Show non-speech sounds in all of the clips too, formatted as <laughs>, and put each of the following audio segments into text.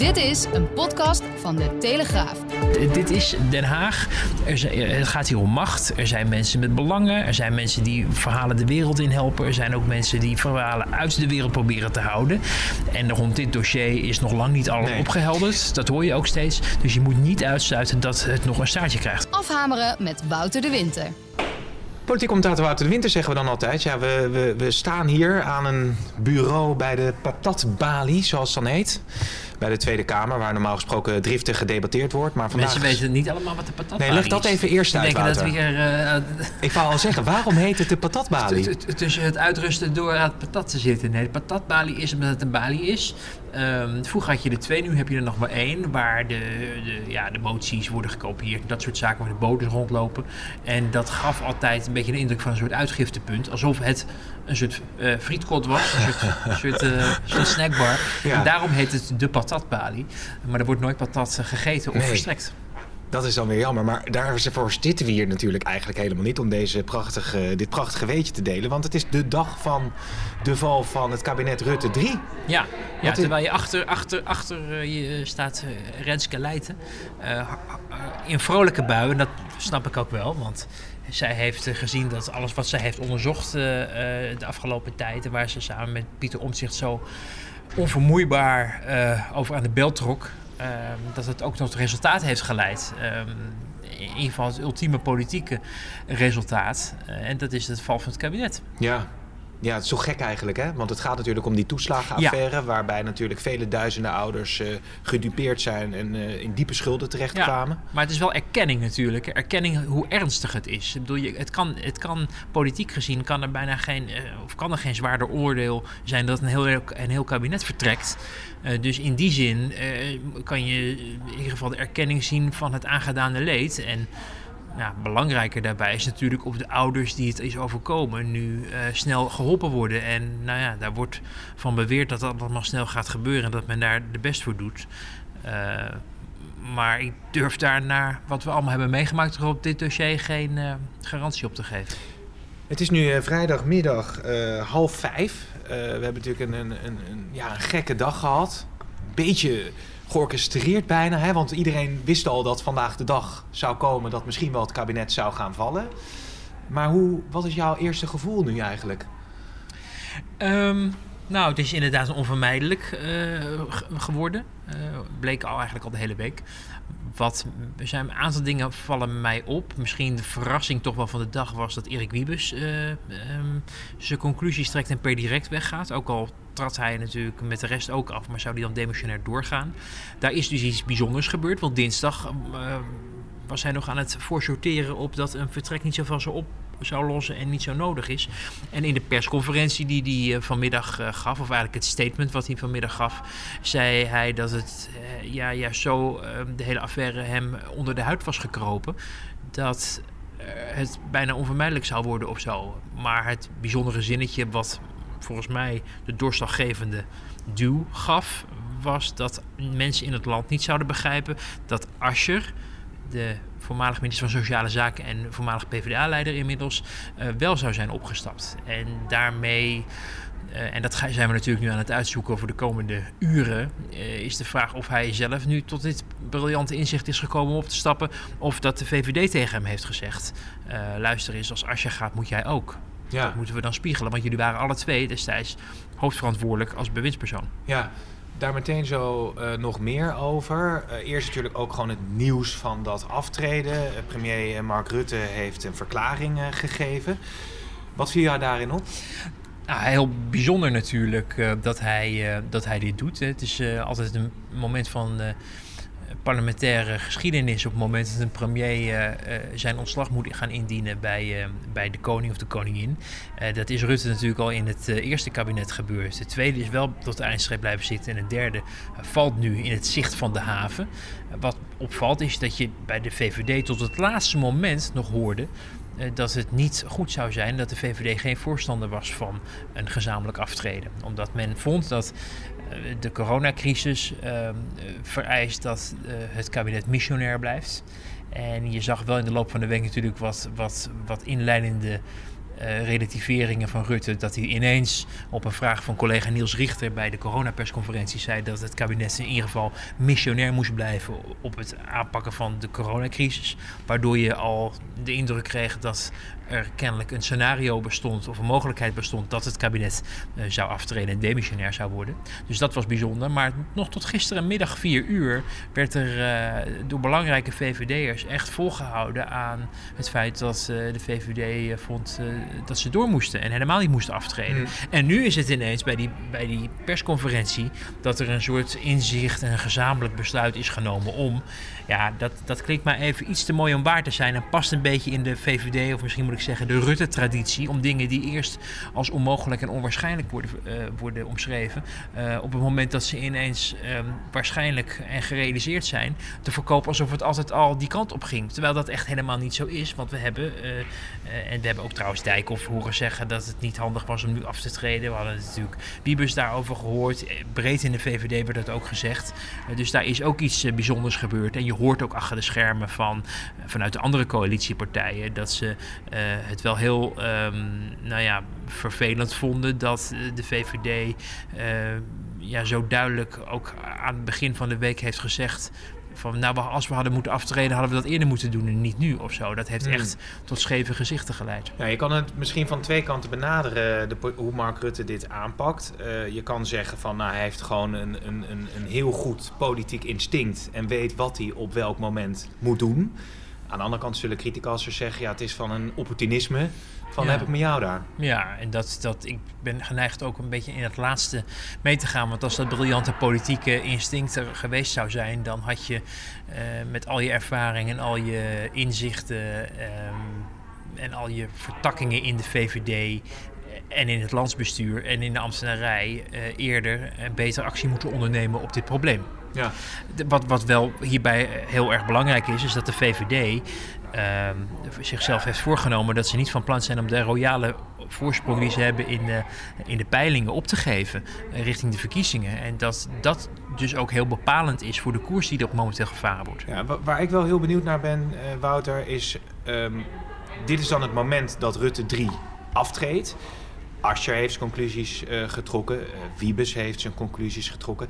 Dit is een podcast van de Telegraaf. D- Dit is Den Haag. Er zijn, het gaat hier om macht. Er zijn mensen met belangen. Er zijn mensen die verhalen de wereld in helpen. Er zijn ook mensen die verhalen uit de wereld proberen te houden. En rond dit dossier is nog lang niet alles Nee. opgehelderd. Dat hoor je ook steeds. Dus je moet niet uitsluiten dat het nog een staartje krijgt. Afhameren met Wouter de Winter. Politiek commentator Wouter de Winter zeggen we dan altijd. Ja, we, we, we staan hier aan een bureau bij de patatbalie, zoals het dan heet. Bij de Tweede Kamer, waar normaal gesproken driftig gedebatteerd wordt. Maar vandaag... Mensen weten niet allemaal wat de patat Nee, leg dat even eerst uit, denken dat we Wouter. hier eh, <laughs> Ik wou al zeggen, waarom heet het de patatbalie? tussen het uitrusten door aan het patat te zitten. Nee, de patatbalie is omdat het een balie is. Ehm, vroeger had je er twee, nu heb je er nog maar één. Waar de, de, ja, de moties worden gekopieerd. Dat soort zaken waar de bodems rondlopen. En dat gaf altijd een beetje de indruk van een soort uitgiftepunt. Alsof het een soort eh frietkot was. Een soort, een <laughs> soort, eh, soort snackbar. Ja. En daarom heet het de Maar er wordt nooit patat eh, gegeten of Nee. verstrekt. Dat is dan weer jammer. Maar daarvoor zitten we hier natuurlijk eigenlijk helemaal niet. Om deze prachtige, dit prachtige weetje te delen. Want het is de dag van de val van het kabinet Rutte 3. Ja, ja terwijl je achter, achter, achter eh, je staat eh, Renske Leijten. in vrolijke buien, dat snap ik ook wel. Want zij heeft gezien dat alles wat zij heeft onderzocht de afgelopen tijd... en waar ze samen met Pieter Omtzigt zo onvermoeibaar eh, over aan de bel trok... eh, dat het ook tot resultaat heeft geleid. Ehm, in ieder geval het ultieme politieke resultaat. Eh, en dat is het val van het kabinet. Ja. Ja, het is zo gek eigenlijk, hè? Want het gaat natuurlijk om die toeslagenaffaire... waarbij natuurlijk vele duizenden ouders eh, gedupeerd zijn... en eh, in diepe schulden terechtkwamen. Maar het is wel erkenning natuurlijk. Erkenning hoe ernstig het is. Ik bedoel, je, het, kan, het kan politiek gezien kan er bijna geen, eh, of kan er geen zwaarder oordeel zijn dat een heel, een heel kabinet vertrekt. Dus in die zin kan je in ieder geval de erkenning zien van het aangedane leed. En ja, belangrijker daarbij is natuurlijk of de ouders die het is overkomen nu eh, snel geholpen worden. En nou ja, daar wordt van beweerd dat dat allemaal snel gaat gebeuren en dat men daar de best voor doet. Eh, maar ik durf daar naar wat we allemaal hebben meegemaakt op dit dossier geen eh, garantie op te geven. Het is nu vrijdagmiddag half vijf. We hebben natuurlijk een, een, een, een- ja, een gekke dag gehad. Beetje georchestreerd bijna, hè? want iedereen wist al dat vandaag de dag zou komen dat misschien wel het kabinet zou gaan vallen. Maar hoe, wat is jouw eerste gevoel nu eigenlijk? Ehm, nou, het is inderdaad onvermijdelijk eh, geworden. Eh, bleek al eigenlijk al de hele week. Wat, zijn een aantal dingen vallen mij op. Misschien de verrassing toch wel van de dag was dat Erik Wiebes eh, ehm, zijn conclusies trekt en per direct weggaat. Ook al trad hij natuurlijk met de rest ook af, maar zou die dan demissionair doorgaan. Daar is dus iets bijzonders gebeurd, want dinsdag eh, was hij nog aan het voorsorteren op dat een vertrek niet zoveel zou op zou lossen en niet zo nodig is. En in de persconferentie die hij eh, vanmiddag eh, gaf, of eigenlijk het statement wat hij vanmiddag gaf, zei hij dat het eh, ja, juist zo eh, de hele affaire hem onder de huid was gekropen. Dat het bijna onvermijdelijk zou worden of zo. Maar het bijzondere zinnetje wat volgens mij de doorslaggevende duw gaf, was dat mensen in het land niet zouden begrijpen dat Ascher, de voormalig minister van Sociale Zaken en voormalig PvdA-leider inmiddels, eh, wel zou zijn opgestapt. En daarmee, eh, en dat zijn we natuurlijk nu aan het uitzoeken over de komende uren, eh, is de vraag of hij zelf nu tot dit briljante inzicht is gekomen om op te stappen, of dat de VVD tegen hem heeft gezegd, luister eens, als Ascher gaat moet jij ook. Ja, Dat moeten we dan spiegelen, want jullie waren alle twee destijds hoofdverantwoordelijk als bewindspersoon. ja. Daar meteen zo eh, nog meer over. Eh, eerst natuurlijk ook gewoon het nieuws van dat aftreden. Eh, premier Mark Rutte heeft een verklaring gegeven. Wat viel jou daarin op? Nou, heel bijzonder natuurlijk dat, hij, dat hij dit doet. hè. Het is altijd een moment van parlementaire geschiedenis op het moment dat een premier zijn ontslag moet gaan indienen bij, bij de koning of de koningin. dat is Rutte natuurlijk al in het eerste kabinet gebeurd. De tweede is wel tot de eindstreep blijven zitten. En de derde valt nu in het zicht van de haven. Wat opvalt is dat je bij de VVD tot het laatste moment nog hoorde eh, dat het niet goed zou zijn dat de VVD geen voorstander was van een gezamenlijk aftreden. Omdat men vond dat eh, de coronacrisis ehm, vereist dat eh, het kabinet missionair blijft. En je zag wel in de loop van de week natuurlijk wat, wat, wat inleidende uh, relativeringen van Rutte. Dat hij ineens op een vraag van collega Niels Richter bij de coronapersconferentie zei dat het kabinet in ieder geval missionair moest blijven op het aanpakken van de coronacrisis. Waardoor je al de indruk kreeg dat er kennelijk een scenario bestond of een mogelijkheid bestond dat het kabinet uh, zou aftreden en demissionair zou worden. Dus dat was bijzonder. Maar nog tot gisterenmiddag 4 uur werd er uh, door belangrijke VVD'ers echt volgehouden aan het feit dat de VVD vond dat ze door moesten en helemaal niet moesten aftreden. Mm. En nu is het ineens bij die, bij die persconferentie dat er een soort inzicht en een gezamenlijk besluit is genomen om. Ja, dat, dat klinkt maar even iets te mooi om waar te zijn en past een beetje in de VVD of misschien moet ik zeggen, de Rutte-traditie. Om dingen die eerst als onmogelijk en onwaarschijnlijk worden, uh, worden omschreven. Uh, op het moment dat ze ineens um, waarschijnlijk en gerealiseerd zijn, te verkopen alsof het altijd al die kant op ging. Terwijl dat echt helemaal niet zo is. Want we hebben, uh, en we hebben ook trouwens Dijkhoff horen zeggen dat het niet handig was om nu af te treden. We hadden natuurlijk Wiebus daarover gehoord. Breed in de VVD werd dat ook gezegd. dus daar is ook iets bijzonders gebeurd. En je hoort ook achter de schermen van, vanuit de andere coalitiepartijen dat ze eh, het wel heel um, nou ja, vervelend vonden dat eh, de VVD ja, zo duidelijk ook aan het begin van de week heeft gezegd van nou, als we hadden moeten aftreden, hadden we dat eerder moeten doen en niet nu of zo. Dat heeft hmm. echt tot scheve gezichten geleid. Ja, je kan het misschien van twee kanten benaderen, de, hoe Mark Rutte dit aanpakt. Uh, je kan zeggen van nou, hij heeft gewoon een, een, een, een heel goed politiek instinct en weet wat hij op welk moment moet doen. Aan de andere kant zullen criticasters zeggen, ja, het is van een opportunisme. Van heb ik met jou daar. Ja, en dat, dat, ik ben geneigd ook een beetje in het laatste mee te gaan. Want als dat briljante politieke instinct er geweest zou zijn, dan had je uh, met al je ervaring en al je inzichten um, en al je vertakkingen in de VVD en in het landsbestuur en in de ambtenarij uh, eerder een betere actie moeten ondernemen op dit probleem. Ja. Wat, wat wel hierbij heel erg belangrijk is, is dat de VVD uh, zichzelf heeft voorgenomen dat ze niet van plan zijn om de royale voorsprong die ze hebben in de, in de peilingen op te geven uh, richting de verkiezingen. En dat dat dus ook heel bepalend is voor de koers die er momenteel gevaren wordt. Ja, waar ik wel heel benieuwd naar ben, uh, Wouter, is um, dit is dan het moment dat Rutte 3 aftreedt. Asscher heeft zijn conclusies getrokken, Wiebes heeft zijn conclusies getrokken.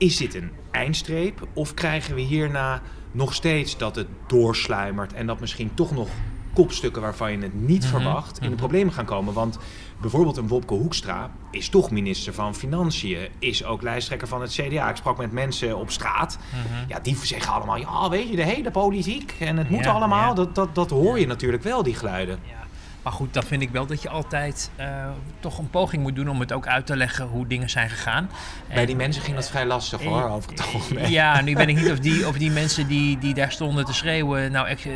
Is dit een eindstreep of krijgen we hierna nog steeds dat het doorsluimert en dat misschien toch nog kopstukken waarvan je het niet mm -hmm. verwacht in de -hmm. problemen gaan komen? Want bijvoorbeeld een Wopke Hoekstra is toch minister van Financiën, is ook lijsttrekker van het CDA. Ik sprak met mensen op straat, mm -hmm. ja, die zeggen allemaal, ja, weet je, de hele politiek en het moet ja, allemaal. Ja. Dat, dat, dat hoor je natuurlijk wel, die geluiden. Ja. Maar goed, dan vind ik wel dat je altijd uh, toch een poging moet doen om het ook uit te leggen hoe dingen zijn gegaan. Bij en, die mensen ging dat vrij lastig hoor, over het algemeen. Ja, nu ben ik niet of die, of die mensen die, die daar stonden te schreeuwen nou ex,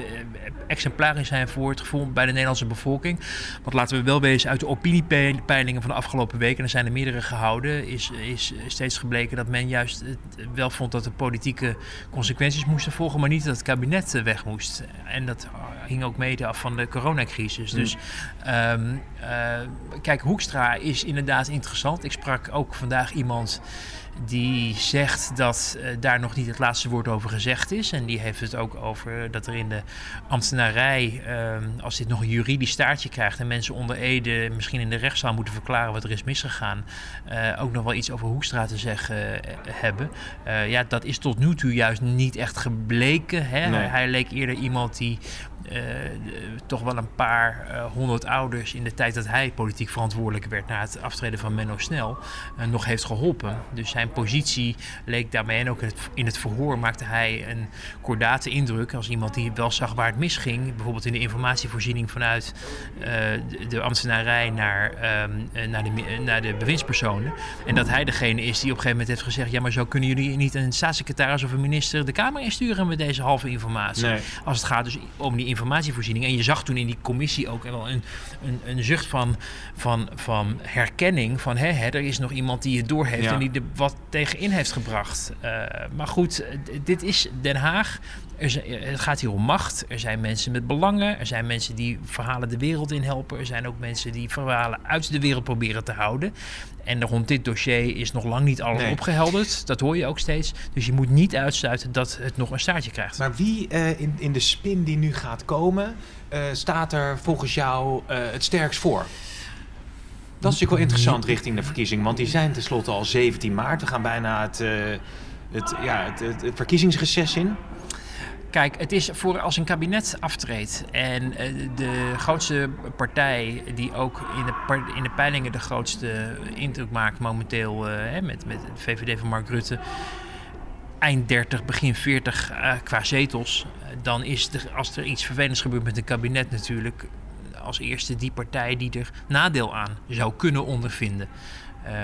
exemplarisch zijn voor het gevoel bij de Nederlandse bevolking. Want laten we wel wezen, uit de opiniepeilingen van de afgelopen weken, er zijn er meerdere gehouden, is, is steeds gebleken dat men juist wel vond dat de politieke consequenties moesten volgen, maar niet dat het kabinet weg moest. En dat hing ook mede af van de coronacrisis. Dus Um, uh, kijk, Hoekstra is inderdaad interessant. Ik sprak ook vandaag iemand die zegt dat uh, daar nog niet het laatste woord over gezegd is. En die heeft het ook over dat er in de ambtenarij, uh, als dit nog een juridisch staartje krijgt en mensen onder Ede misschien in de rechtszaal moeten verklaren wat er is misgegaan, uh, ook nog wel iets over Hoekstra te zeggen hebben. ja, dat is tot nu toe juist niet echt gebleken. Hè? Nee. Hij leek eerder iemand die uh, toch wel een paar uh, 100 ouders in de tijd dat hij politiek verantwoordelijk werd na het aftreden van Menno Snel uh, nog heeft geholpen. Dus zijn positie leek daarmee en ook in het, in het verhoor maakte hij een kordate indruk als iemand die wel zag waar het misging. Bijvoorbeeld in de informatievoorziening vanuit uh, de, de, ambtenarij naar, um, naar, de, naar de bewindspersonen. En dat hij degene is die op een gegeven moment heeft gezegd: ja, maar zo kunnen jullie niet een staatssecretaris of een minister de Kamer insturen met deze halve informatie. Nee. Als het gaat dus om die informatievoorziening. En je zag toen in die commissie ook wel een, een, een zucht van, van, van herkenning. Van hè, hè, er is nog iemand die het doorheeft Ja. en die er wat tegenin heeft gebracht. Uh, maar goed, dit is Den Haag. Er zijn, het gaat hier om macht. Er zijn mensen met belangen. Er zijn mensen die verhalen de wereld in helpen. Er zijn ook mensen die verhalen uit de wereld proberen te houden. En rond dit dossier is nog lang niet alles Nee. opgehelderd. Dat hoor je ook steeds. Dus je moet niet uitsluiten dat het nog een staartje krijgt. Maar wie uh, in, in de spin die nu gaat komen, uh, staat er volgens jou uh, het sterkst voor? Dat is natuurlijk wel interessant richting de verkiezing, want die zijn tenslotte al 17 maart. We gaan bijna het, uh, het, ja, het, het, verkiezingsreces in. Kijk, het is voor als een kabinet aftreedt en uh, de grootste partij die ook in de, in de peilingen de grootste indruk maakt momenteel hè, met, met de VVD van Mark Rutte, eind 30, begin 40 uh, qua zetels, dan is er, als er iets vervelends gebeurt met een kabinet natuurlijk als eerste die partij die er nadeel aan zou kunnen ondervinden.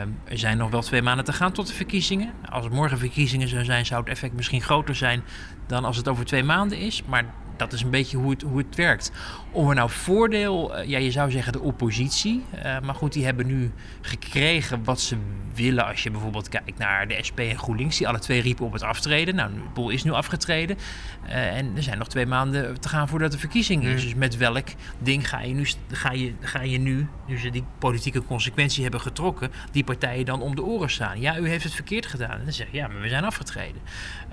Um, er zijn nog wel twee maanden te gaan tot de verkiezingen. Als het morgen verkiezingen zou zijn, zou het effect misschien groter zijn dan als het over twee maanden is. Maar dat is een beetje hoe het, hoe het werkt. Om er nou voordeel, uh, ja, je zou zeggen de oppositie. Uh, maar goed, die hebben nu gekregen wat ze willen. Als je bijvoorbeeld kijkt naar de SP en GroenLinks, die alle twee riepen op het aftreden. Nou, de boel is nu afgetreden. Uh, en er zijn nog twee maanden te gaan voordat de verkiezing is. Mm. Dus met welk ding ga je nu, ga je, ga je nu, nu ze die politieke consequentie hebben getrokken, die partijen dan om de oren staan? Ja, u heeft het verkeerd gedaan. En dan zeg je, ja, maar we zijn afgetreden.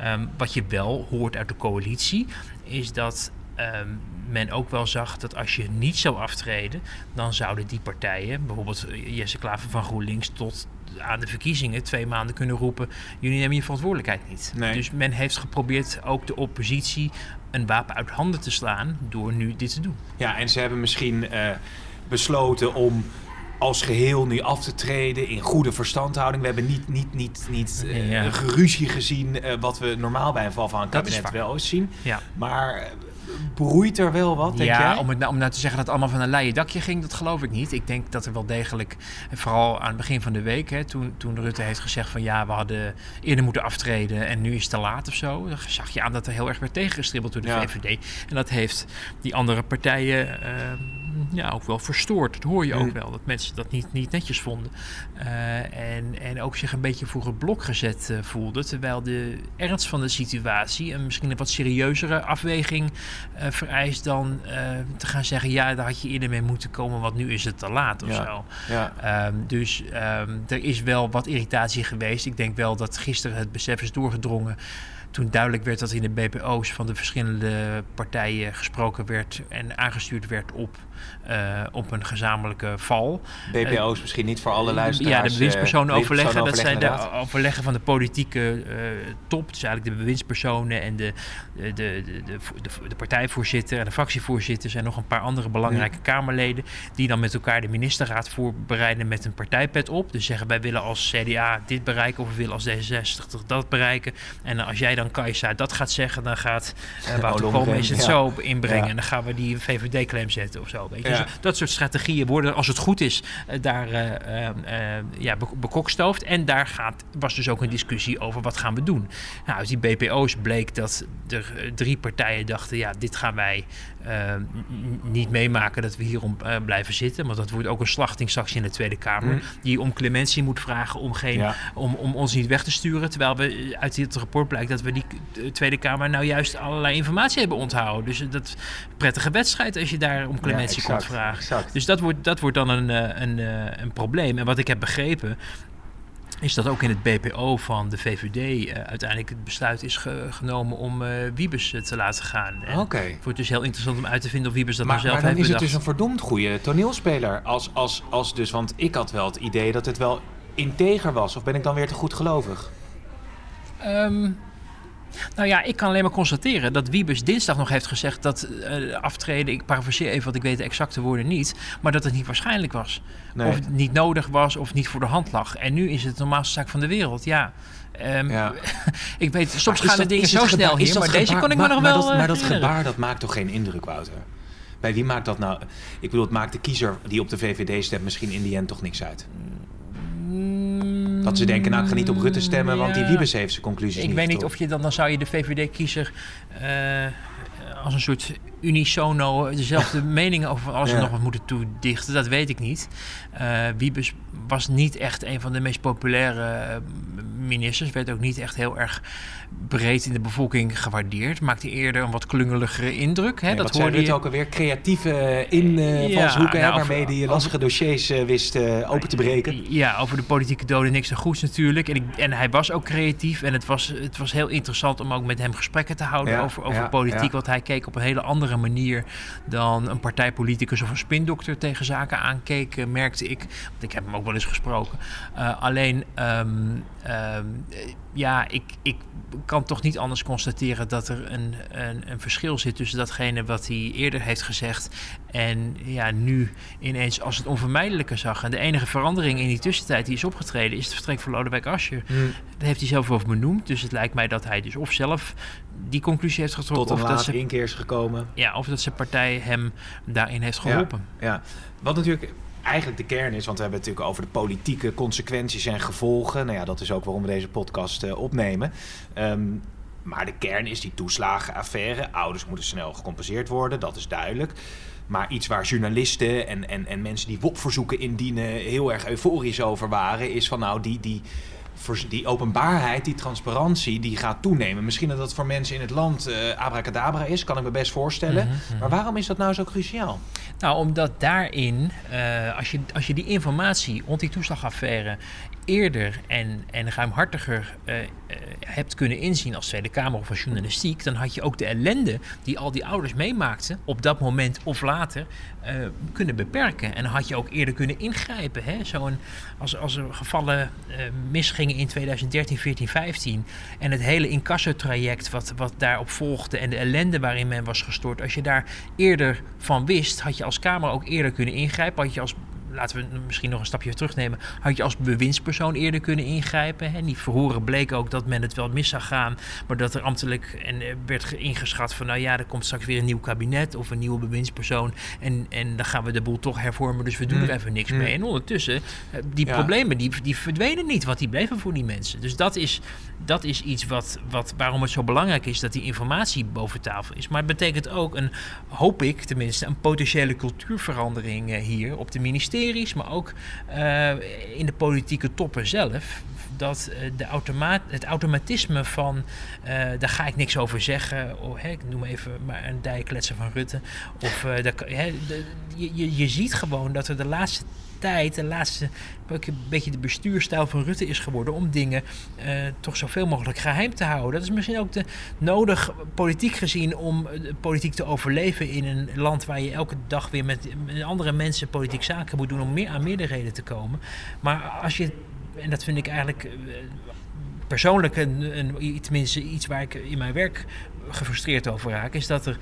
Um, wat je wel hoort uit de coalitie, is dat um, men ook wel zag dat als je niet zou aftreden, dan zouden die partijen, bijvoorbeeld Jesse Klaver van GroenLinks, tot aan de verkiezingen twee maanden kunnen roepen: jullie nemen je verantwoordelijkheid niet. Nee. Dus men heeft geprobeerd ook de oppositie een wapen uit handen te slaan door nu dit te doen. Ja, en ze hebben misschien uh, besloten om als geheel nu af te treden in goede verstandhouding. We hebben niet, niet, niet, niet uh, Ja. geruzie gezien uh, wat we normaal bij een val van een kabinet wel eens zien. Ja. Maar uh, broeit er wel wat, denk ja, jij? om, het, nou- om nou te zeggen dat het allemaal van een leien dakje ging, dat geloof ik niet. Ik denk dat er wel degelijk, vooral aan het begin van de week, hè, toen, toen Rutte heeft gezegd van ja, we hadden eerder moeten aftreden en nu is het te laat of zo, dan zag je aan dat er heel erg werd tegengestribbeld door de Ja. VVD. En dat heeft die andere partijen eh, ja, ook wel verstoord. Dat hoor je ook wel, dat mensen dat niet, niet netjes vonden. Eh, en, en ook zich een beetje voor het blok gezet eh, voelden, terwijl de ernst van de situatie en misschien een wat serieuzere afweging eh, vereist dan eh, te gaan zeggen: ja, daar had je eerder mee moeten komen, want nu is het te laat of Ja. zo. Ja. Ehm, dus ehm, er is wel wat irritatie geweest. Ik denk wel dat gisteren het besef is doorgedrongen. Toen duidelijk werd dat in de BPO's van de verschillende partijen gesproken werd en aangestuurd werd op, eh, op een gezamenlijke val. BPO's misschien niet voor alle luisteraars. Ja, de bewindspersonen eh, overleggen. Dat zijn de overleggen van de politieke eh, top. Dus eigenlijk de bewindspersonen en de, de, de, de, partijvoorzitter en de fractievoorzitter. zijn nog een paar andere belangrijke Kamerleden. Die dan met elkaar de ministerraad voorbereiden met een partijpet op. Dus zeggen wij willen als CDA dit bereiken of we willen als D66 dat bereiken. En als jij dan Kajsa dat gaat zeggen, dan gaat uh, Wouter Koolmees het zo inbrengen. En dan gaan we die VVD-claim zetten of zo. Weet je? Dus dat soort strategieën worden, als het goed is, eh, daar eh, ja, be- bekokstoofd. En daar gaat, was dus ook een discussie over wat gaan we doen. Nou, uit die BPO's bleek dat er drie partijen dachten, ja, dit gaan wij niet meemaken dat we hierom blijven zitten. Want dat wordt ook een slachting straks in de Tweede Kamer. Hm. Die om clementie moet vragen om, geen, Ja. om, om ons niet weg te sturen. Terwijl we uit dit rapport blijkt dat we die eh, Tweede Kamer nou juist allerlei informatie hebben onthouden. Dus dat prettige wedstrijd als je daar om clementie Ja, komt vragen. exact. Dus dat wordt, dat wordt dan een, eh, een, eh, een probleem. En wat ik heb begrepen, is dat ook in het BPO van de VVD uiteindelijk het besluit is ge- genomen om eh Wiebes te laten gaan. Oké. Het wordt dus heel interessant om uit te vinden of Wiebes dat Maar, nou zelf maar dan heeft is het dus een verdomd goede toneelspeler. Als, als, als dus, want ik had wel het idee dat het wel integer was. Of ben ik dan weer te goed gelovig? Ehm, Nou ja, ik kan alleen maar constateren dat Wiebes dinsdag nog heeft gezegd dat eh, aftreden, ik parafraseer even, want ik weet de exacte woorden niet, maar dat het niet waarschijnlijk was. Nee. Of het niet nodig was of niet voor de hand lag. En nu is het de normaalste zaak van de wereld, ja. Ehm, Ja. <laughs> ik weet, soms gaan de dat- dingen is zo gebaar- snel hier, maar deze kon ik me nog maar wel dat, eh, maar dat gebaar, dat maakt toch geen indruk, Wouter? Bij wie maakt dat nou? Ik bedoel, het maakt de kiezer die op de VVD stemt misschien in die end toch niks uit. Dat ze denken, nou ik ga niet op Rutte stemmen, want die. Wiebes heeft zijn conclusies Ik niet weet niet of je dan, dan zou je de VVD-kiezer eh, als een soort unisono dezelfde <laughs> meningen over alles en nog wat moeten toedichten. Dat weet ik niet. Eh Wiebes was niet echt een van de meest populaire eh, ministers. Werd ook niet echt heel erg breed in de bevolking gewaardeerd. Maakte eerder een wat klungeligere indruk. Hè? Nee, dat hoorde je ook alweer? Creatieve invalshoeken, Ja, nou, waarmee hij of- lastige dossiers eh, wist eh, open te breken. Ja, over de politieke doden niks te goeds natuurlijk. En, ik, en hij was ook creatief. En het was, het was heel interessant om ook met hem gesprekken te houden Ja, over, over ja, politiek. Want hij keek op een hele andere manier dan een partijpoliticus of een spindokter tegen zaken aankeek, eh, merkte ik. Want ik heb hem ook wel eens gesproken. Eh, alleen, ehm, ehm, eh, ja, ik, ik kan toch niet anders constateren dat er een, een, een verschil zit tussen datgene wat hij eerder heeft gezegd en ja, nu ineens als het onvermijdelijke zag. En de enige verandering in die tussentijd die is opgetreden is het vertrek van Lodewijk Asscher. Hm. Daar heeft hij zelf over benoemd. Dus het lijkt mij dat hij dus of zelf die conclusie heeft getrokken... Tot een of, dat ze, inkeer is gekomen. ja, of dat zijn partij hem daarin heeft geholpen. Ja, wat natuurlijk eigenlijk de kern is, want we hebben het natuurlijk over de politieke consequenties en gevolgen. Nou ja, dat is ook waarom we deze podcast eh, opnemen. Ehm, maar de kern is die toeslagenaffaire. Ouders moeten snel gecompenseerd worden, dat is duidelijk. Maar iets waar journalisten en, en, en mensen die WOP-verzoeken indienen heel erg euforisch over waren, is van nou, die, die, die openbaarheid, die transparantie, die gaat toenemen. Misschien dat dat voor mensen in het land eh abracadabra is, kan ik me best voorstellen. Maar waarom is dat nou zo cruciaal? Nou, omdat daarin, eh, als, je, als je die informatie rond die toeslagaffaire eerder en, en ruimhartiger eh, eh, hebt kunnen inzien als Tweede Kamer of als journalistiek, dan had je ook de ellende die al die ouders meemaakten op dat moment of later eh, kunnen beperken. En had je ook eerder kunnen ingrijpen. Hè? Zo'n, als, als er gevallen misgingen in 2013, 14, 15 en het hele incassotraject wat, wat daarop volgde en de ellende waarin men was gestort, als je daar eerder van wist, had je als Kamer ook eerder kunnen ingrijpen. Had je als laten we misschien nog een stapje terugnemen, had je als bewindspersoon eerder kunnen ingrijpen. Hè? Die verhoren bleek ook dat men het wel mis zag gaan, maar dat er ambtelijk en eh, werd ge- ingeschat van, nou ja, er komt straks weer een nieuw kabinet of een nieuwe bewindspersoon en, en dan gaan we de boel toch hervormen, dus we doen Mm. er even niks Mm. mee. En ondertussen, eh, die Ja. problemen die, die verdwenen niet, want die bleven voor die mensen. Dus dat is, dat is iets wat, wat, waarom het zo belangrijk is dat die informatie boven tafel is. Maar het betekent ook een, hoop ik tenminste, een potentiële cultuurverandering eh, hier op de maar ook eh, in de politieke toppen zelf. Dat eh, de automaat, het automatisme van, eh, daar ga ik niks over zeggen. Oh, hè, ik noem even maar een dijkletser van Rutte. Of, eh, daar hè, de- je, je ziet gewoon dat er de laatste tijd, de laatste, een beetje de bestuurstijl van Rutte is geworden om dingen eh, toch zoveel mogelijk geheim te houden. Dat is misschien ook de, nodig, politiek gezien, om eh, politiek te overleven in een land waar je elke dag weer met, andere mensen politiek zaken moet doen om meer aan meerderheden te komen. Maar als je, en dat vind ik eigenlijk eh, persoonlijk een, een, tenminste iets waar ik in mijn werk gefrustreerd over raak, is dat er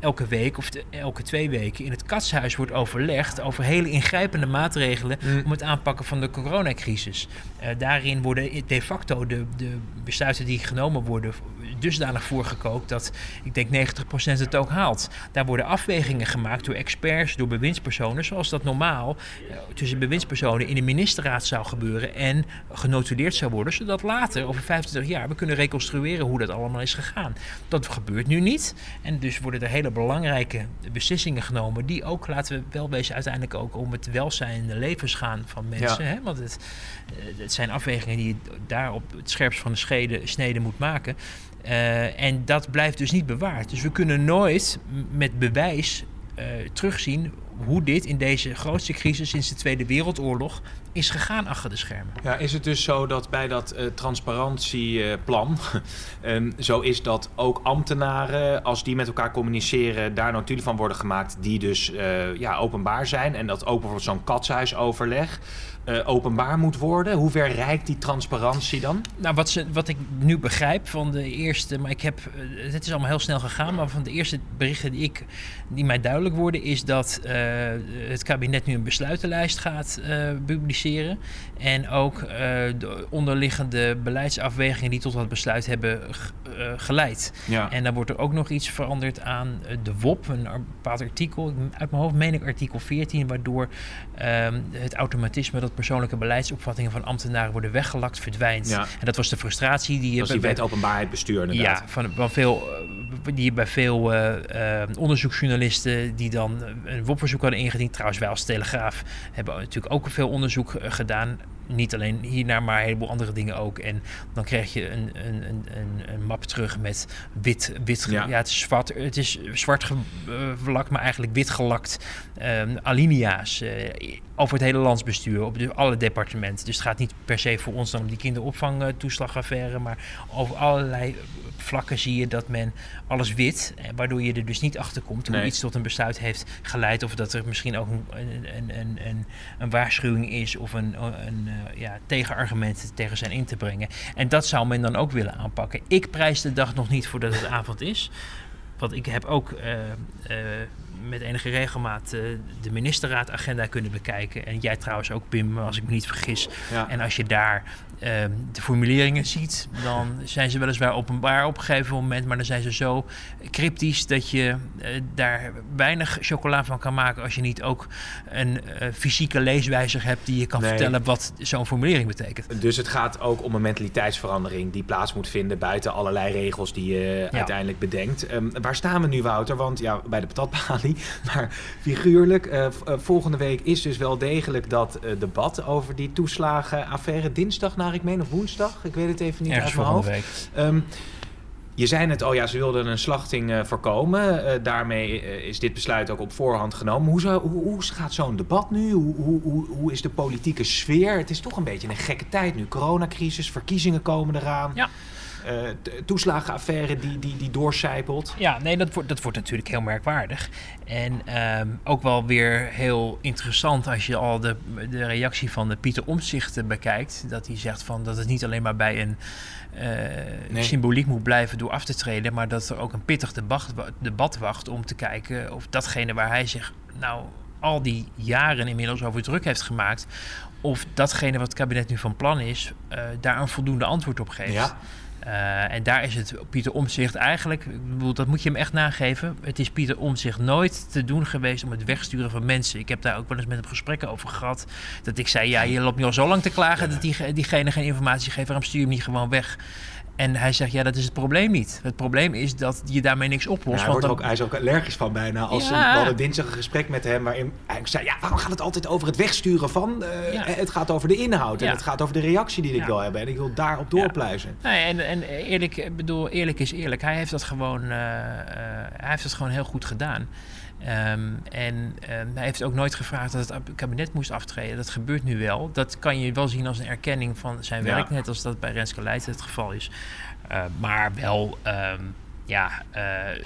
elke week of elke twee weken in het katshuis wordt overlegd over hele ingrijpende maatregelen Mm. om het aanpakken van de coronacrisis. Eh, daarin worden de facto de, de besluiten die genomen worden dusdanig voorgekookt dat ik denk 90% het ook haalt. Daar worden afwegingen gemaakt door experts, door bewindspersonen, zoals dat normaal eh, tussen bewindspersonen in de ministerraad zou gebeuren en genotuleerd zou worden, zodat later, over 25 jaar, we kunnen reconstrueren hoe dat allemaal is gegaan. Dat gebeurt nu niet. En dus worden er hele belangrijke beslissingen genomen, die ook, laten we wel wezen, uiteindelijk ook om het welzijn en de levens gaan van mensen. Ja. Hè? Want het, eh, het zijn afwegingen die je daar op het scherpst van de schede, snede moet maken. Eh, en dat blijft dus niet bewaard. Dus we kunnen nooit met bewijs eh, terugzien hoe dit in deze grootste crisis sinds de Tweede Wereldoorlog is gegaan achter de schermen. Ja, is het dus zo dat bij dat uh, transparantieplan uh, <laughs> zo is dat ook ambtenaren, als die met elkaar communiceren, daar notulen van worden gemaakt die dus uh, ja, openbaar zijn en dat ook bijvoorbeeld zo'n katshuisoverleg uh, openbaar moet worden? Hoe ver reikt die transparantie dan? Nou, wat, ze, wat ik nu begrijp van de eerste, maar ik heb, uh, het is allemaal heel snel gegaan, maar van de eerste berichten die, ik, die mij duidelijk worden, is dat uh, het kabinet nu een besluitenlijst gaat publiceren. En ook de onderliggende beleidsafwegingen die tot dat besluit hebben geleid. Ja. En dan wordt er ook nog iets veranderd aan de WOP, een bepaald artikel, uit mijn hoofd meen ik artikel 14, waardoor ehm, het automatisme dat persoonlijke beleidsopvattingen van ambtenaren worden weggelakt, verdwijnt. Ja. En dat was de frustratie die je. Dat die wet openbaarheid bestuur inderdaad. Ja, van, van veel, eh, die bij veel uh, onderzoeksjournalisten die dan een WOP-verzoek hadden ingediend. Trouwens, wij als Telegraaf hebben natuurlijk ook veel onderzoek gedaan niet alleen hiernaar, maar een heleboel andere dingen ook. En dan krijg je een, een, een, een map terug met wit. wit ja. ja het, is zwart, het is zwart gelakt, maar eigenlijk wit gelakt um, alinea's. Uh, over het hele landsbestuur, op de, alle departementen. Dus het gaat niet per se voor ons dan om die kinderopvangtoeslagaffaire, maar over allerlei vlakken zie je dat men alles wit, eh, waardoor je er dus niet achter komt hoe nee. iets tot een besluit heeft geleid. Of dat er misschien ook een, een, een, een, een waarschuwing is of een, een ja, tegenargument tegen zijn in te brengen. En dat zou men dan ook willen aanpakken. Ik prijs de dag nog niet voordat het avond is. Want ik heb ook uh, met enige regelmaat uh, de ministerraadagenda kunnen bekijken. En jij trouwens ook, Pim, als ik me niet vergis. Ja. En als je daar uh, de formuleringen ziet, dan zijn ze weliswaar openbaar op een gegeven moment, maar dan zijn ze zo cryptisch dat je uh, daar weinig chocola van kan maken als je niet ook een uh, fysieke leeswijzer hebt die je kan nee. vertellen wat zo'n formulering betekent. Dus het gaat ook om een mentaliteitsverandering die plaats moet vinden buiten allerlei regels die je ja. uiteindelijk bedenkt. Um, waar staan we nu, Wouter? Want ja, bij de <laughs> maar figuurlijk. Uh, volgende week is dus wel degelijk dat debat over die toeslagenaffaire dinsdag naar ik meen, of woensdag. Ik weet het even niet Ergens uit mijn hoofd. Um, je zei net al, ja, ze wilden een slachting uh, voorkomen. Uh, daarmee uh, is dit besluit ook op voorhand genomen. Hoe, zou, hoe, hoe gaat zo'n debat nu? Hoe, hoe, hoe, is de politieke sfeer? Het is toch een beetje een gekke tijd nu. Coronacrisis, verkiezingen komen eraan. Ja. Uh, toeslagenaffaire die, die, die doorcijpelt. Ja, nee, dat wordt, dat wordt natuurlijk heel merkwaardig. En um, ook wel weer heel interessant als je al de, de reactie van de Pieter Omtzigt bekijkt. Dat hij zegt van dat het niet alleen maar bij een nee. symboliek moet blijven door af te treden, maar dat er ook een pittig debat, debat wacht om te kijken of datgene waar hij zich nou al die jaren inmiddels over druk heeft gemaakt, of datgene wat het kabinet nu van plan is, uh, daar een voldoende antwoord op geeft. Ja. Uh, en daar is het Pieter Omzicht eigenlijk, ik bedoel, dat moet je hem echt nageven. Het is Pieter Omzicht nooit te doen geweest om het wegsturen van mensen. Ik heb daar ook wel eens met hem gesprekken over gehad. Dat ik zei, ja, je loopt nu al zo lang te klagen dat die, diegene geen informatie geeft. Waarom stuur je hem niet gewoon weg? En hij zegt, ja, dat is het probleem niet. Het probleem is dat je daarmee niks oplost. Ja, hij, dan... ook, hij is ook allergisch van bijna. Als ja. we hadden dinsdag een gesprek met hem waarin hij zei... ja, waarom gaat het altijd over het wegsturen van? Uh, ja. Het gaat over de inhoud en het gaat over de reactie die ik wil hebben. En ik wil daarop doorpluizen. Nee, en, en eerlijk, bedoel, eerlijk is eerlijk. Hij heeft dat gewoon, uh, uh, hij heeft dat gewoon heel goed gedaan. Um, en um, hij heeft ook nooit gevraagd dat het kabinet moest aftreden. Dat gebeurt nu wel. Dat kan je wel zien als een erkenning van zijn werk, ja. net als dat bij Renske Leijten het geval is. Uh, maar wel, um, ja, uh,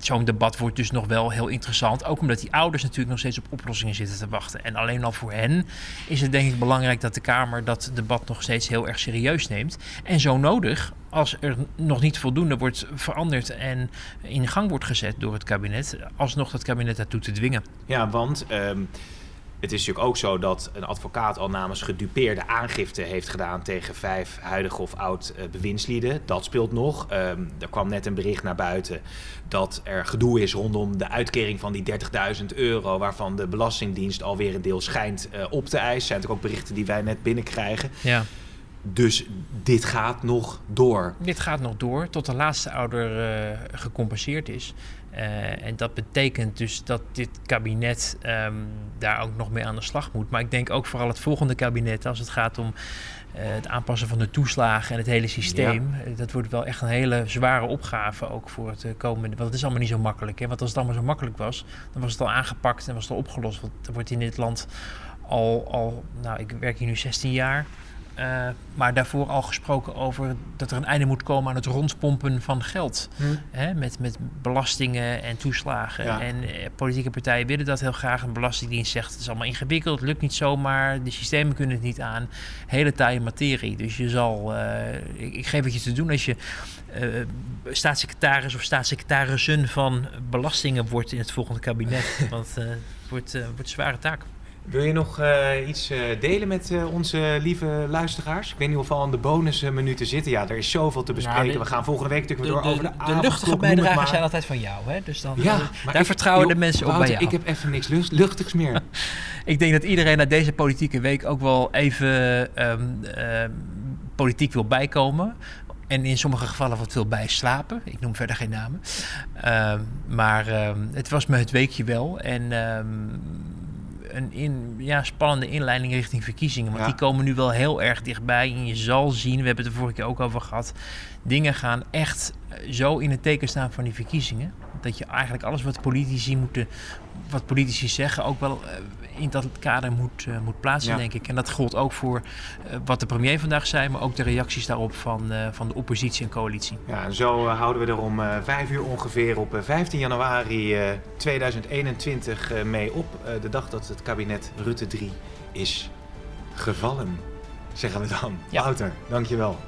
zo'n debat wordt dus nog wel heel interessant. Ook omdat die ouders natuurlijk nog steeds op oplossingen zitten te wachten. En alleen al voor hen is het denk ik belangrijk dat de Kamer dat debat nog steeds heel erg serieus neemt. En zo nodig, als er nog niet voldoende wordt veranderd en in gang wordt gezet door het kabinet, alsnog dat kabinet daartoe te dwingen. Ja, want. Um het is natuurlijk ook zo dat een advocaat al namens gedupeerde aangifte heeft gedaan tegen vijf huidige of oud uh, bewindslieden. Dat speelt nog. Um, er kwam net een bericht naar buiten dat er gedoe is rondom de uitkering van die 30.000 euro, waarvan de Belastingdienst alweer een deel schijnt uh, op te eisen. zijn natuurlijk ook berichten die wij net binnenkrijgen. Ja. Dus dit gaat nog door. Dit gaat nog door tot de laatste ouder uh, gecompenseerd is. Uh, en dat betekent dus dat dit kabinet um, daar ook nog mee aan de slag moet. Maar ik denk ook vooral het volgende kabinet, als het gaat om uh, het aanpassen van de toeslagen en het hele systeem. Ja. Dat wordt wel echt een hele zware opgave ook voor het komende. Want het is allemaal niet zo makkelijk. Hè? Want als het allemaal zo makkelijk was, dan was het al aangepakt en was het al opgelost. Want er wordt in dit land al, al, nou, ik werk hier nu 16 jaar. Uh, maar daarvoor al gesproken over dat er een einde moet komen aan het rondpompen van geld. Hm. Hè, met, met belastingen en toeslagen. En eh, politieke partijen willen dat heel graag. Een belastingdienst zegt het is allemaal ingewikkeld, het lukt niet zomaar. De systemen kunnen het niet aan. Hele taaie materie. Dus je zal, uh, ik, ik, geef het je te doen als je staatssecretaris of staatssecretarissen van belastingen wordt in het volgende kabinet. <laughs> Want het wordt, wordt een zware taak. Wil je nog uh, iets uh, delen met uh, onze lieve luisteraars? Ik weet niet of we al aan de bonusminuten zitten. Ja, er is zoveel te bespreken. Nou, de, we gaan volgende week natuurlijk weer door over de De, de luchtige bijdragen zijn altijd van jou, hè? Dus dan, ja, daar ik, vertrouwen joh, de mensen op bij jou. Ik heb even niks luchtigs meer. <laughs> ik denk dat iedereen na deze politieke week ook wel even um, politiek wil bijkomen. En in sommige gevallen wat wil bijslapen. Ik noem verder geen namen. Uh, maar het was me het weekje wel. En een in, ja, spannende inleiding richting verkiezingen. Want die komen nu wel heel erg dichtbij. En je zal zien, we hebben het er vorige keer ook over gehad. Dingen gaan echt eh, zo in het teken staan van die verkiezingen. Dat je eigenlijk alles wat politici moeten, wat politici zeggen, ook wel eh, in dat kader moet, uh, moet plaatsen, denk ik. En dat geldt ook voor uh, wat de premier vandaag zei, maar ook de reacties daarop van, uh, van de oppositie en coalitie. Ja, en zo houden we er om vijf uur ongeveer op 15 januari 2021 mee op. de dag dat het kabinet Rutte 3 is gevallen, zeggen we dan. Ja. Wouter, dankjewel.